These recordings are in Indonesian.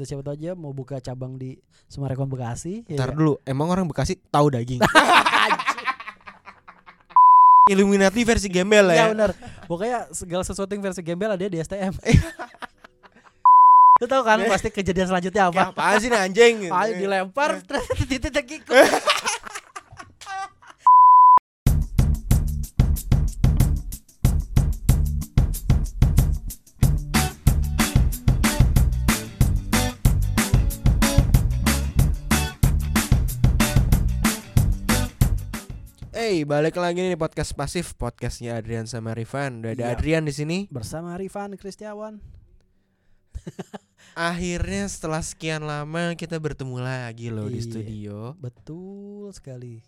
siapa tahu aja mau buka cabang di Sumarekon Bekasi. ya Ntar kan? dulu, emang orang Bekasi tahu daging. Illuminati versi gembel Ya ya. benar. Pokoknya segala sesuatu yang versi gembel ada di STM. Lu tahu kan pasti kejadian selanjutnya apa? apaan sih anjing? Ayo dilempar terus titik ikut. Eh, balik lagi nih podcast pasif, podcastnya Adrian sama Rifan. Udah ada Iya. Adrian di sini. Bersama Rifan Kristiawan. Akhirnya setelah sekian lama kita bertemu lagi loh di Iya. studio Betul sekali.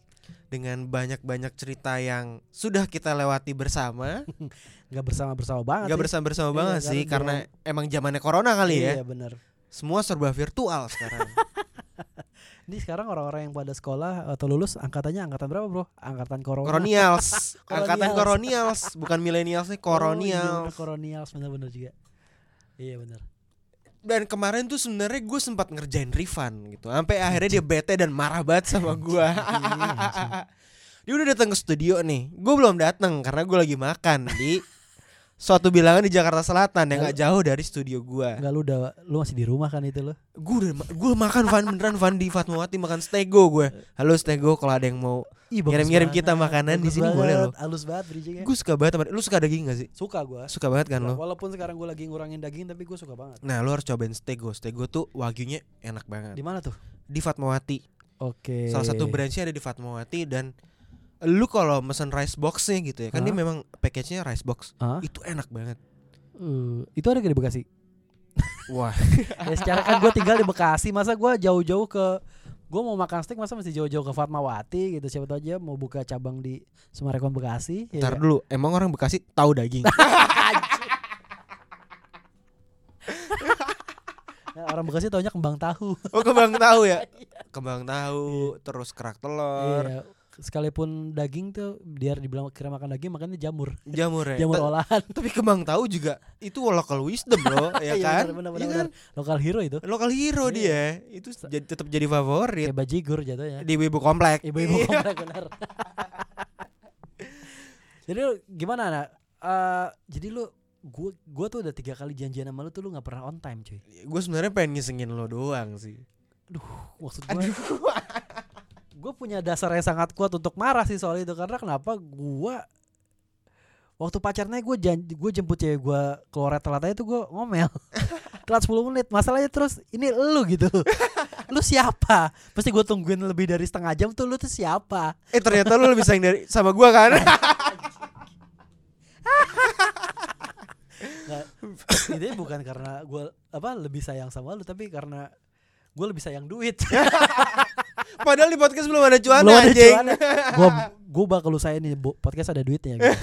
dengan banyak-banyak cerita yang sudah kita lewati bersama. Gak bersama-bersama banget. Gak bersama-bersama Iya, banget sih karena emang zamannya corona kali ya. Iya benar. Semua serba virtual sekarang. Ini sekarang orang-orang yang pada sekolah atau lulus angkatannya angkatan berapa, Bro? Angkatan corona. Koronials, angkatan Koronials. bukan milenials nih, Oh, iya, koronials. bener, koronials benar-benar juga. Iya benar. Dan kemarin tuh sebenarnya gue sempat ngerjain Rifan gitu. Sampai akhirnya dia bete dan marah banget sama gua. dia udah datang ke studio nih. Gue belum datang karena gue lagi makan di suatu bilangan di Jakarta Selatan yang gak jauh dari studio gua. Enggak lu udah lu masih di rumah kan itu lo? Gue udah gue makan Van beneran Van di Fatmawati makan stego gue. Halo stego kalau ada yang mau Ngirim-ngirim kita makanan di sini boleh loh. Halus banget bridgingnya. Gue suka banget Lu suka daging gak sih? Suka gua. Suka banget kan lo? Walaupun sekarang gua lagi ngurangin daging tapi gua suka banget. Nah lu harus cobain stego Stego tuh wagyunya enak banget Di mana tuh? Di Fatmawati Oke. Salah satu branchnya ada di Fatmawati Dan Lu kalau mesen rice boxnya gitu ya Kan dia Hah? memang package-nya rice box Hah? Itu enak banget Uh, itu ada gak di Bekasi? Wah ya secara kan gua tinggal di Bekasi, masa gua jauh-jauh ke gua mau makan steak masa mesti jauh-jauh ke Fatmawati gitu siapa tahu aja mau buka cabang di Sumarekon Bekasi. ya Ntar kan? dulu Emang orang Bekasi tahu daging Nah, orang Bekasi taunya kembang tahu. Oh kembang tahu ya Kembang tahu Terus kerak telur Iya. Sekalipun daging tuh biar dibilang kira makan daging makannya jamur. Jamur ya Jamur Ta- olahan. Tapi kembang tahu juga Itu local wisdom loh Ya Iya, kan bener, bener, Iya kan? Lokal hero itu. Lokal hero Iya. dia Itu jadi, tetap jadi favorit Kayak bajigur jatuhnya. Di ibu komplek Ibu-ibu komplek benar. jadi lu gimana nak? Eh, jadi lu gua gua tuh udah tiga kali janjian sama lu tuh lu nggak pernah on time cuy. Gue sebenarnya pengen ngisengin lo doang sih Maksud gua gue punya dasar yang sangat kuat untuk marah sih soal itu karena kenapa gua waktu pacarnya gue janji gue jemput cewek gue keluar telat aja tuh gue ngomel. Telat 10 menit masalahnya terus ini lu gitu. Lu siapa? Pasti gue tungguin lebih dari setengah jam tuh lu tuh siapa? Eh ternyata lu lebih sayang dari sama gua kan? Nggak, itu bukan karena gue apa lebih sayang sama lu tapi karena gue lebih sayang duit Padahal di podcast belum ada cuan belum ada anjing. cuannya gue gue bakal usahain nih bu- podcast ada duitnya gitu.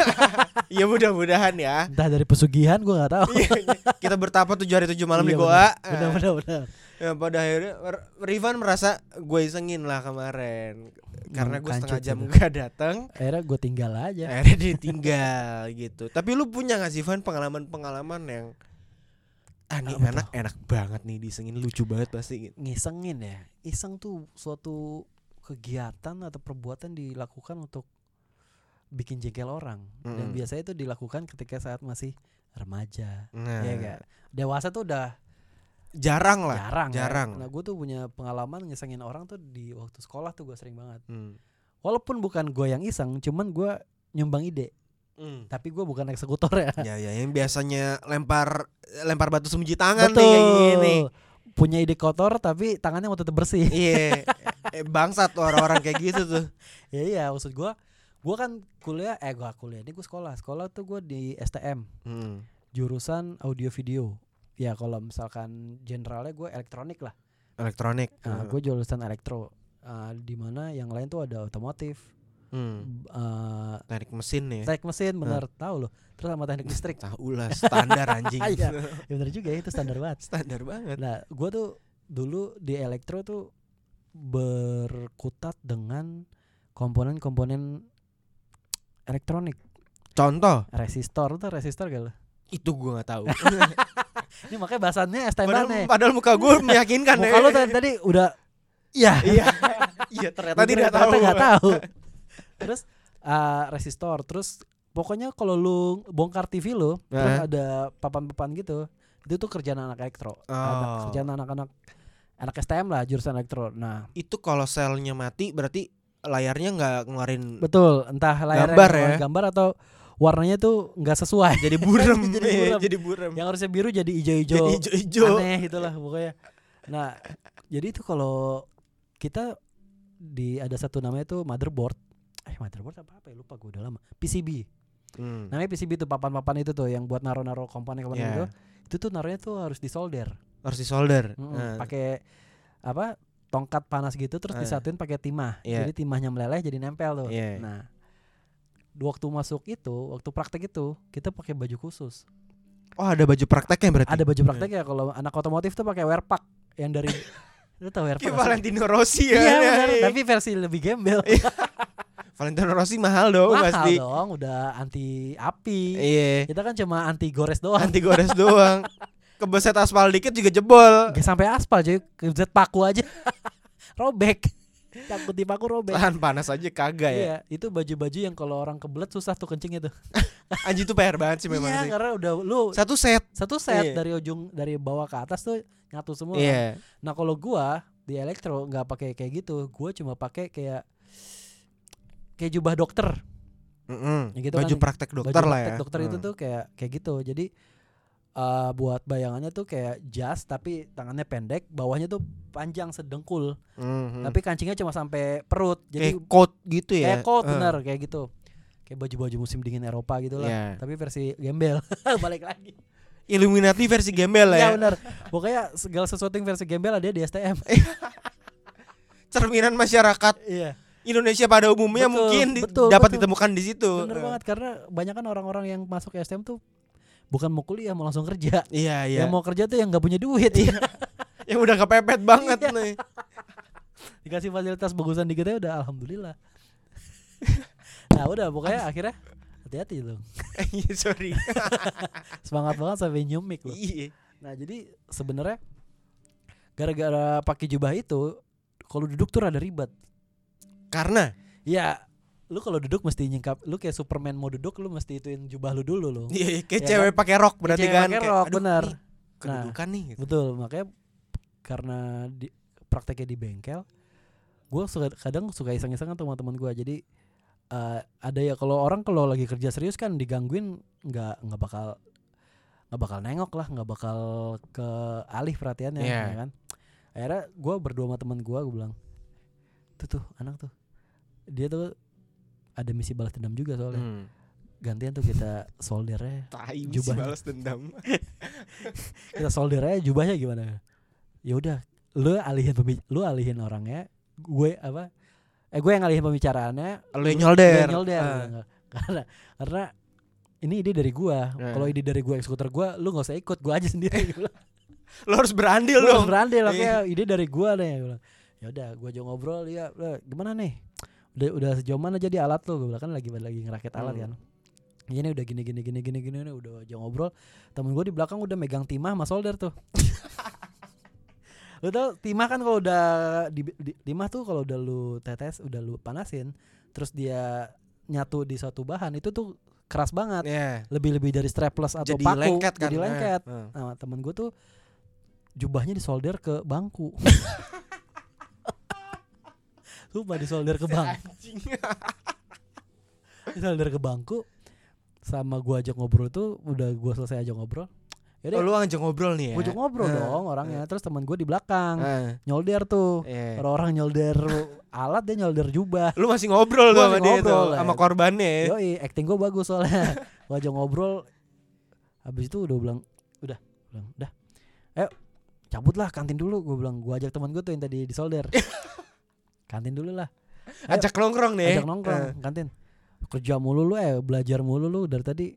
Ya mudah-mudahan ya. Entah dari pesugihan gue nggak tahu. Iya, Kita bertapa tujuh hari tujuh malam Iya, di goa benar benar benar. Ya pada akhirnya R- Rifan merasa gue isengin lah kemarin. Karena gue setengah jam itu. gak datang akhirnya gue tinggal aja. Akhirnya ditinggal gitu. Tapi lu punya gak sih Van pengalaman-pengalaman yang Ah Apa anak enak banget nih disengin lucu banget pasti. Ngisengin ya? Iseng tuh suatu kegiatan atau perbuatan dilakukan untuk bikin jengkel orang. Dan Mm-mm. biasanya itu dilakukan ketika saat masih remaja. Nah. Ya gak dewasa tuh udah jarang lah jarang jarang. ya. nah gue tuh punya pengalaman ngisengin orang tuh di waktu sekolah tuh gue sering banget. Hmm. walaupun bukan gue yang iseng cuman gue nyumbang ide Hmm. tapi gue bukan eksekutor ya Ya ya yang biasanya lempar lempar batu sembunyi tangan betul nih kayak gini. punya ide kotor tapi tangannya mau tetap bersih Iya. eh, bangsat tuh orang-orang kayak gitu tuh. ya iya maksud gue gue kan kuliah eh gue kuliah ini gue sekolah sekolah tuh gue di STM Hmm. jurusan audio video ya kalau misalkan generalnya gue elektronik lah Elektronik. nah, Hmm. gue jurusan elektro Ah, di mana yang lain tuh ada otomotif Hmm. eh Teknik mesin nih. teknik mesin bener tahu loh terus sama teknik listrik Tahu lah standar anjing. Iya. ya bener juga ya, itu standar banget standar banget. nah gue tuh dulu di elektro tuh berkutat dengan komponen-komponen elektronik Contoh resistor tuh resistor gak lo itu gua nggak tahu. Ini makanya bahasannya STM padahal, nih. padahal muka gue meyakinkan Muka ya lu tadi, tadi udah Iya. iya iya ternyata tidak tahu Ternyata tahu. Terus uh, resistor, terus pokoknya kalau lu bongkar TV lu, terus Nah. ada papan-papan gitu. Itu tuh kerjaan anak elektro. Anak- Oh. kerjaan anak-anak anak STM lah jurusan elektro. Nah, itu kalau selnya mati berarti layarnya nggak ngeluarin betul, entah layarnya Gambar ya? gambar atau warnanya tuh nggak sesuai. jadi burem Jadi Iya, burem. jadi burem Yang harusnya biru jadi hijau-hijau. jadi hijau-hijau Aneh itulah pokoknya. Nah, jadi itu kalau kita di ada satu namanya tuh motherboard. Eh motherboard apa apa ya lupa gue udah lama. PCB. Hmm. Namanya PCB tuh papan-papan itu tuh yang buat naro-naro komponen-komponen Iya. itu. Itu tuh naruhnya tuh harus disolder. harus disolder Mm-mm, Nah, Pakai apa? tongkat panas gitu terus Eh. disatuin pakai timah. Iya. Jadi timahnya meleleh jadi nempel tuh. Iya. Nah, waktu masuk itu, waktu praktek itu, kita pakai baju khusus. oh ada baju prakteknya berarti Ada baju praktek ya kalau anak otomotif tuh pakai wearpack yang dari lu Kayak nggak sih? Valentino Rossi ya Iya Iya, benar, iya. tapi versi lebih gembel. Valentino Rossi mahal dong Mahal pasti dong, udah anti api. iya Kita kan cuma anti gores doang. anti gores doang kebeset aspal dikit juga jebol Gak sampai aspal cuy, kebeset paku aja. Robek. Takut dipaku robek. tahan panas aja kagak ya Iya, itu baju-baju yang kalau orang kebelet susah tuh kencingnya tuh. anjing tuh PR banget sih memang iya, sih karena udah lu satu set satu set Iya. dari ujung dari bawah ke atas tuh nyatu semua. iya Nah, kalau gua di elektro nggak pakai kayak gitu. Gua cuma pakai kayak kayak jubah dokter. Mm-mm. Ya gitu baju kan, praktek dokter Baju lah ya praktek dokter itu Hmm. tuh kayak kayak gitu. Jadi eh buat bayangannya tuh kayak jas tapi tangannya pendek, bawahnya tuh panjang sedengkul. Mhm. Tapi kancingnya cuma sampai perut. Jadi kayak coat gitu ya kayak coat Eh, bener kayak gitu. Kayak baju-baju musim dingin Eropa gitu lah. Iya. Tapi versi gembel. Balik lagi. Illuminati versi gembel lah Iya ya benar. Pokoknya segala sesuatu yang versi gembel ada di STM. cerminan masyarakat Iya. Indonesia pada umumnya Betul, mungkin di- betul, dapat betul. ditemukan di situ Bener Eh. banget karena banyak kan orang-orang yang masuk STM tuh bukan mau kuliah mau langsung kerja. iya iya Yang mau kerja tuh yang nggak punya duit. yang udah kepepet banget Iya. nih Dikasih fasilitas bagusan dikit aja udah alhamdulillah. nah udah pokoknya akhirnya hati-hati dong. Iya, sorry Semangat banget sampai nyumik loh. iya Nah jadi sebenarnya gara-gara pakai jubah itu kalau duduk tuh rada ribet. Karena Ya lu kalau duduk mesti nyingkap lu kayak Superman mau duduk lu mesti ituin jubah lu dulu lo. iya kayak Ya cewek pakai rok berarti cewek kan pakai Kayak, rok, bener. nih, kedudukan nih gitu. Betul, makanya karena di prakteknya di bengkel, gue suka kadang suka iseng-iseng sama teman-teman gue. Jadi eh, ada ya kalau orang kalau lagi kerja serius kan digangguin nggak nggak bakal nggak bakal nengok lah, nggak bakal ke alih perhatiannya, Iya. ya kan? Akhirnya gue berdua sama teman gue, gue bilang, tuh tuh anak tuh, dia tuh ada misi balas dendam juga soalnya. Hmm. Gantian tuh kita soldernya, Tai misi Jubahnya. balas dendam. kita solder aja jubahnya gimana ya udah lu alihin lu alihin orangnya gue apa eh gue yang ngalihin pembicaraannya Lu yang nyolder. lu yang nyolder Ah. karena karena ini ide dari gua Ah. kalau ide dari gua eksekutor gua lu nggak usah ikut gua aja sendiri Lu harus berandil lu harus berandil oke Iya. ide dari Gua bilang, ya udah gua aja ngobrol ya gimana nih udah udah sejauh mana jadi alat gua bilang kan lagi lagi ngerakit alat Hmm. kan ini udah gini gini gini gini gini nih, udah aja ngobrol temen gua di belakang udah megang timah sama solder tuh lu tau timah kan kalau udah di, di- timah tuh kalau udah lu tetes udah lu panasin terus dia nyatu di suatu bahan itu tuh keras banget Iya. lebih lebih dari strapless atau Jadi paku lengket kan. jadi lengket Eh, eh. nah temen gue tuh jubahnya disolder ke bangku Sumpah disolder ke Anjing. Disolder ke bangku Sama gua ajak ngobrol tuh Udah gua selesai ajak ngobrol. Oh, Yaudah lu ngajak ngobrol nih ya. ajak ngobrol Eh, dong orangnya. Terus teman gue di belakang eh, Nyolder tuh. Iya. Orang-orang nyolder alat dia nyolder jubah. Lu masih ngobrol Gua tuh sama dia tuh sama korbannya. ya. Yoi acting gue bagus soalnya. Gua ajak ngobrol. Habis itu udah bilang Udah. Bilang, Udah. Ayo cabut lah kantin dulu. Gue bilang Gue ajak teman gue tuh yang tadi disolder Kantin dulu lah. Ayo. Ajak nongkrong nih. ajak nongkrong Eh, kantin. Kerja mulu lu eh belajar mulu lu dari tadi.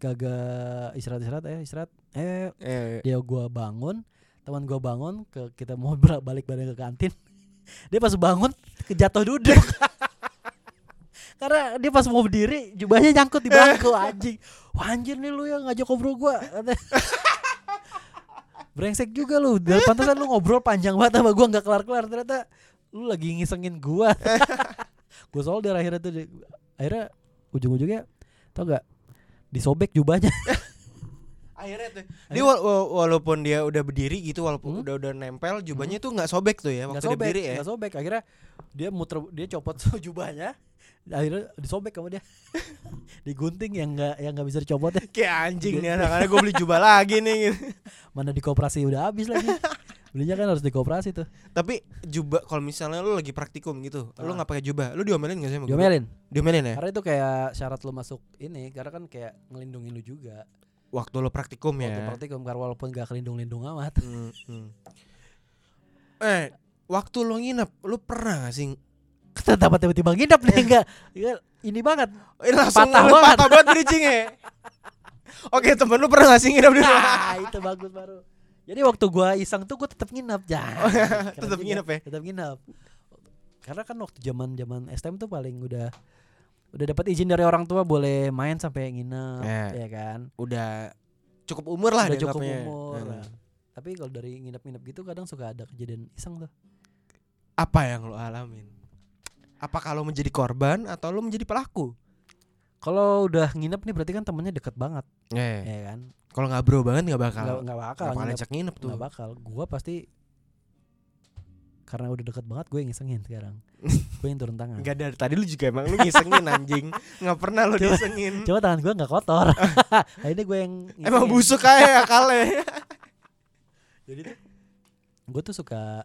Kagak istirahat istirahat eh istirahat. Eh eh, dia gua bangun teman gua bangun ke kita mau balik bareng ke kantin. Dia pas bangun kejatuh duduk. Karena dia pas mau berdiri jubahnya nyangkut di bangku anjing. Wah anjir nih lu yang ngajak ngobrol gua. Brengsek juga lu. Dan pantesan lu ngobrol panjang banget sama gua nggak kelar-kelar. Ternyata lu lagi ngisengin gua. gua solder akhirnya tuh akhirnya ujung-ujungnya tau gak disobek jubahnya. Akhirnya tuh. Dia wala- wa- walaupun dia udah berdiri gitu walaupun Hmm? udah udah nempel jubahnya tuh nggak sobek tuh ya waktu dia sobek, berdiri ya. nggak sobek. Akhirnya dia muter dia copot jubahnya. Akhirnya disobek sama dia. Digunting yang nggak yang nggak bisa dicopot ya. Kayak anjing nih anak-anak gue beli jubah lagi nih gitu. Mana di koperasi udah habis lagi. Belinya kan harus di koperasi tuh. Tapi jubah kalau misalnya lu lagi praktikum gitu, lu Ah. nggak pakai jubah, lu diomelin gak sih? Diomelin. Diomelin ya? Karena itu kayak syarat lu masuk ini karena kan kayak ngelindungin lu juga. Waktu lu praktikum Waktu ya. praktikum karena walaupun gak kelindung-lindung amat. Hmm, hmm. Eh, waktu lu nginep, lu pernah gak sih? Kenapa tiba-tiba nginep nih enggak? Ini banget. Eh, langsung Patah lu banget. patah banget bridging-nya. Oke, temen lu pernah gak sih nginep di rumah? Nah, itu bagus baru. Jadi waktu gua iseng tuh gua tetap nginep ya. Keren tetap nginep ya? Tetap nginep. Karena kan waktu zaman-zaman STM tuh paling udah udah dapat izin dari orang tua boleh main sampai nginep, Ya. ya kan? Udah cukup umur lah udah cukup umur. Hmm. Nah, Tapi kalau dari nginep-nginep gitu kadang suka ada kejadian iseng tuh. Apa yang lu alamin? Apa kalau menjadi korban atau lu menjadi pelaku? Kalau udah nginep nih berarti kan temennya deket banget, Eh, ya kan? kalau nggak bro banget nggak bakal. Nggak bakal Nggak bakal nginep, tuh. nggak bakal. Gua pasti karena udah deket banget gue yang ngisengin sekarang. gue yang turun tangan. Enggak dari tadi lu juga emang lu ngisengin anjing. Nggak pernah lu Coba- disengin. Coba tangan gue nggak kotor. Akhirnya gue yang Emang ngisengin. busuk aja akalnya. Jadi tuh gue tuh suka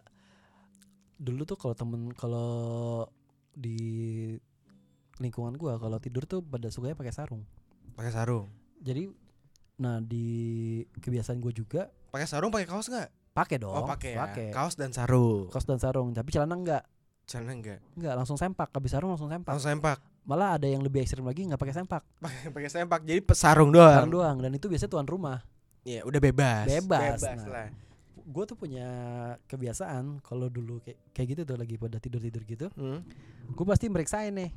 dulu tuh kalau temen kalau di lingkungan gua kalau tidur tuh pada sukanya pakai sarung. Pakai sarung. Jadi nah di kebiasaan gue juga Pakai sarung pakai kaos nggak? pakai dong. Oh, pakai ya. Kaos dan sarung. Kaos dan sarung, tapi celana enggak. Celana enggak? Enggak, langsung sempak. Habis sarung langsung sempak. Langsung sempak. Malah ada yang lebih ekstrim lagi nggak pakai sempak. Pakai pakai sempak. Jadi sarung doang. Sarung doang dan itu biasanya tuan rumah. Iya, udah bebas. Bebas, Bebas nah. lah. Gue tuh punya kebiasaan kalau dulu kayak kayak gitu tuh lagi pada tidur-tidur gitu. Hmm. Gue pasti meriksain nih.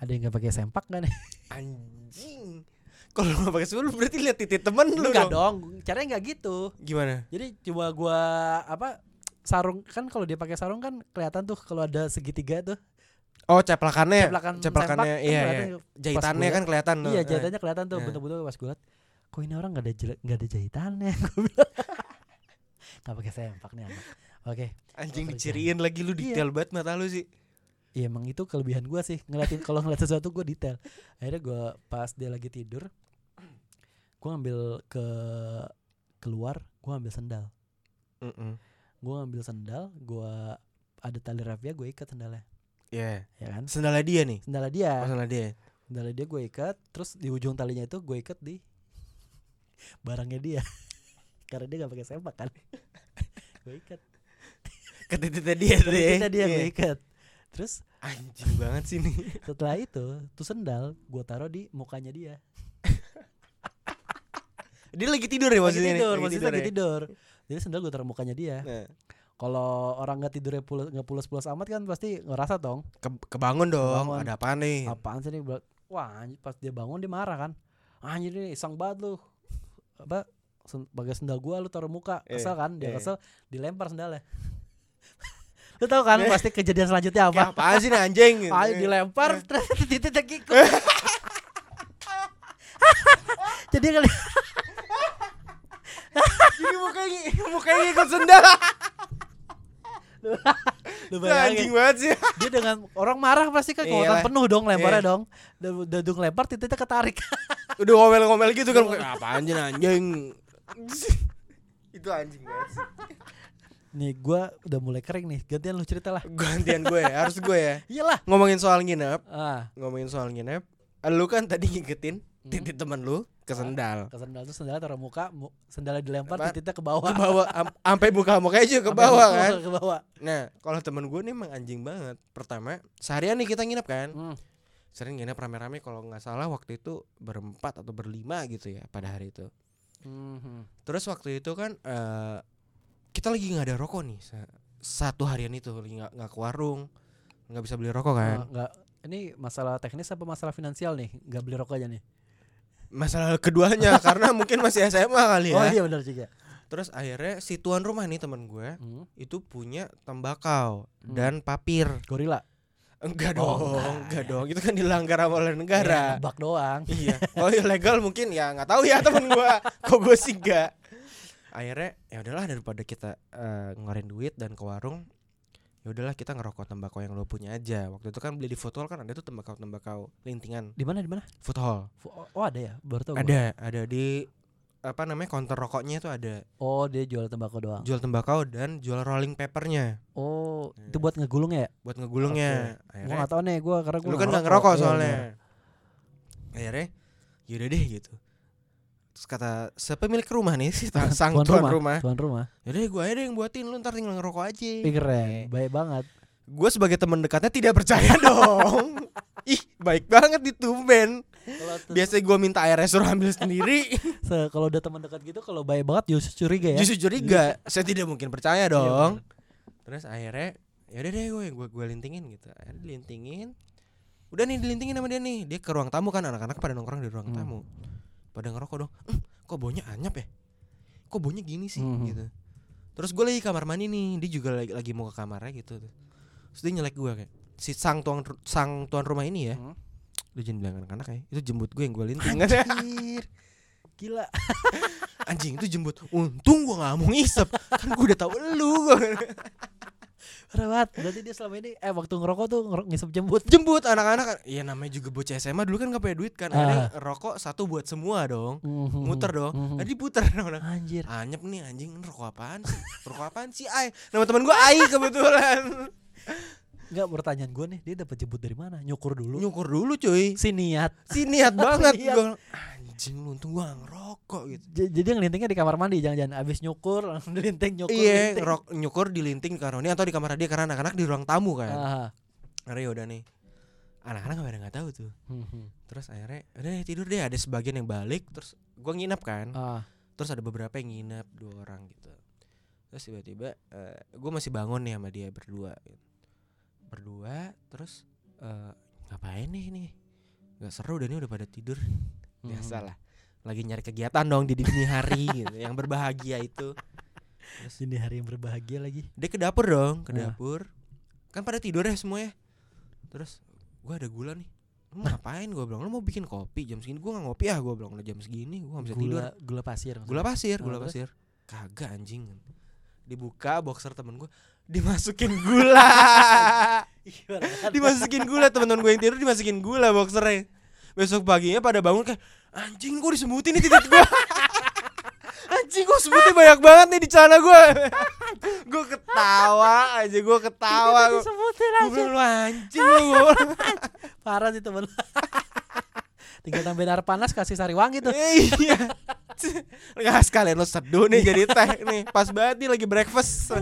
Ada yang nggak pakai sempak gak nih? Anjing. Kalau nggak pakai sarung berarti lihat titik temen lu Enggak dong. dong. Caranya nggak gitu. Gimana? Jadi cuma gua apa sarung kan kalau dia pakai sarung kan kelihatan tuh kalau ada segitiga tuh Oh, ceplakannya. ceplakan ceplakannya sempak, iya, kan iya. kelihatan. Jahitannya kan kelihatan tuh. Iya Eh. jahitannya kelihatan tuh Eh. bentuk-bentuk pas gue liat kok ini orang nggak ada nggak ada jahitannya nggak pakai sempak nih anak oke Anjing Oh, diciriin lagi lu Iya. detail banget mata lu sih. Iya emang itu kelebihan gua sih ngeliatin kalau ngeliat sesuatu gue detail akhirnya gua pas dia lagi tidur gua ngambil ke keluar gua ngambil sendal Heeh. gua ngambil sendal gua ada tali rafia gue ikat sendalnya Iya. ya kan Sendalnya dia nih. sendalnya dia Oh, sendalnya dia. sendalnya dia gue ikat terus di ujung talinya itu gue ikat di barangnya dia karena dia nggak pakai sempak kan gue ikat Ke titiknya dia. Kita dia gue Iya. ikat terus Anjing banget sih nih. setelah itu tuh sendal gue taruh di mukanya dia Dia lagi tidur ya lagi maksudnya nih? tidur maksudnya lagi ya? tidur jadi sendal gue taruh mukanya dia Nah, kalau orang nggak tidurnya pulas nggak pulas pulas amat kan pasti ngerasa dong ke- kebangun dong. Kebangun. Ada apa nih? apaan sih nih wah anjir, pas dia bangun dia marah kan anjir ini iseng banget lu apa sen- pakai sendal gua lu taruh muka Iya, kesel kan dia iya. kesel dilempar sendalnya lu tahu kan pasti kejadian selanjutnya apa apaan sih nih anjing? gitu. Ayo dilempar terus titik tak ikut jadi kali Jadi mukanya mukanya ikut sendal. lu anjing banget sih. dia dengan orang marah pasti kan kekuatan penuh dong lemparnya Iya. dong dan udah dung lempar titiknya ketarik Udah ngomel-ngomel gitu kan sih nih, anjing. Itu anjing banget sih. Nih gua udah mulai kering nih gantian lu cerita lah Gantian gue ya, harus gue ya. iyalah Ngomongin soal nginep, ah ngomongin soal nginep. Lu kan tadi ngiketin Hmm. titik temen lu ke sendal. ke sendal tuh sendalnya taruh muka mu, sendalnya dilempar Apa? titiknya ke bawah Ke bawah am- sampai muka mukanya juga ke bawah kan. ke bawah Nah, kalau temen gue nih emang anjing banget. Pertama, seharian nih kita nginep kan. Hmm. Sering nginep rame-rame kalau nggak salah waktu itu berempat atau berlima gitu ya pada hari itu. Mhm. Terus waktu itu kan eh kita lagi nggak ada rokok nih sa- satu harian itu lagi nggak nggak ke warung nggak bisa beli rokok Oh, kan. nggak ini masalah teknis apa masalah finansial nih nggak beli rokok aja nih Masalah keduanya karena mungkin masih SMA kali ya. oh iya benar juga terus akhirnya si tuan rumah nih teman gue Hmm. itu punya tembakau Hmm. dan papir Gorila. enggak Oh, dong enggak, enggak ya. dong itu kan dilanggar oleh Ya, negara nebak doang. iya kalau ilegal mungkin ya nggak tahu ya temen gue kok gue sih enggak akhirnya ya udahlah daripada kita eh, ngeluarin duit dan ke warung ya udahlah kita ngerokok tembakau yang lo punya aja waktu itu kan beli di food hall kan ada tuh tembakau tembakau lintingan Di mana di mana? food hall Oh ada ya, baru tahu. ada ada di apa namanya counter rokoknya itu ada Oh dia jual tembakau doang. jual tembakau dan jual rolling papernya Oh Iya. itu buat ngegulung ya? buat ngegulungnya Gua akhirnya nggak tahu nih, gua karena gua lu kan nggak ngerokok Iya, soalnya bener. akhirnya yaudah deh gitu kata siapa milik rumah nih? Si sang Tuan tuan, rumah. rumah, Tuan rumah. yaudah gue aja deh yang buatin lu ntar tinggal ngerokok aja. Ih, keren, baik banget. gue sebagai teman dekatnya tidak percaya dong. Ih baik banget ditumben Kalau tuh- biasanya gue minta airnya suruh ambil sendiri. Se- kalau udah teman dekat gitu kalau baik banget justru curiga ya. justru curiga. Saya tidak mungkin percaya Iya, dong bener. terus akhirnya yaudah deh gue gue gue lintingin gitu. Akhirnya dilintingin. Udah nih dilintingin sama dia nih. Dia ke ruang tamu kan anak-anak pada nongkrong di ruang Hmm. tamu pada ngerokok dong. "Eh, kok baunya anyap ya? Kok baunya gini sih? Mhm. gitu. Terus gue lagi kamar mandi nih dia juga lagi, lagi mau ke kamarnya gitu terus dia nyelek gue kayak si sang tuan sang tuan rumah ini ya. Hmm. lu jangan bilang anak-anak ya itu jembut gue yang gue linting. Anjir. Gila. anjing itu jembut. Untung gue nggak mau ngisep. Kan gue udah tahu lu Banget. Berarti dia selama ini eh waktu ngerokok tuh ngerok ngisep jembut. jembut anak-anak kan iya namanya juga bocah SMA dulu kan gak punya duit kan Ah. akhirnya rokok satu buat semua dong Mhm. muter dong Mhm. tadi puter dong Anjir. anyep nih anjing rokok apaan sih rokok apaan sih ay nama teman gue Ai kebetulan Enggak pertanyaan gue nih, dia dapat jembut dari mana? Nyukur dulu. nyukur dulu cuy Si niat. si niat banget Niat. Gua, anjing lu untung gue ngerokok gitu J- Jadi ngelintingnya di kamar mandi jangan-jangan abis nyukur langsung dilinting nyukur. iya rok nyukur di linting di karoni atau di kamar dia karena anak-anak di ruang tamu kan akhirnya udah nih anak-anak pada nggak tahu tuh Mhm. terus akhirnya udah tidur deh ada sebagian yang balik terus gue nginep kan Ah. terus ada beberapa yang nginep dua orang gitu terus tiba-tiba gue masih bangun nih sama dia berdua gitu. berdua terus eh, ngapain nih nih nggak seru dan ini udah pada tidur. Biasalah. Lagi nyari kegiatan dong di dini hari gitu yang berbahagia itu. Terus Ini hari yang berbahagia lagi. dia ke dapur dong ke Ah. dapur. Kan pada tidur ya semuanya. Terus gue ada gula nih. Lu ngapain? gue bilang lu mau bikin kopi jam segini. Gue nggak ngopi ah gue bilang. Udah jam segini gue nggak bisa tidur. Gula gula pasir. maksudnya. gula pasir Ah, gula pasir. Kagak anjing. Dibuka boxer temen gue dimasukin gula. Banget. dimasukin gula teman-teman gue yang tidur dimasukin gula boxernya besok paginya pada bangun kayak anjing gue disebutin nih titik gue anjing gue sebutnya banyak banget nih di celana gue gue ketawa aja gue ketawa. Gue bilang lu anjing lu. Parah sih temen. Tinggal tambahin air panas kasih sari wangi tuh. iya. Nggak sekalian lo seduh nih jadi teh nih. Pas banget nih lagi breakfast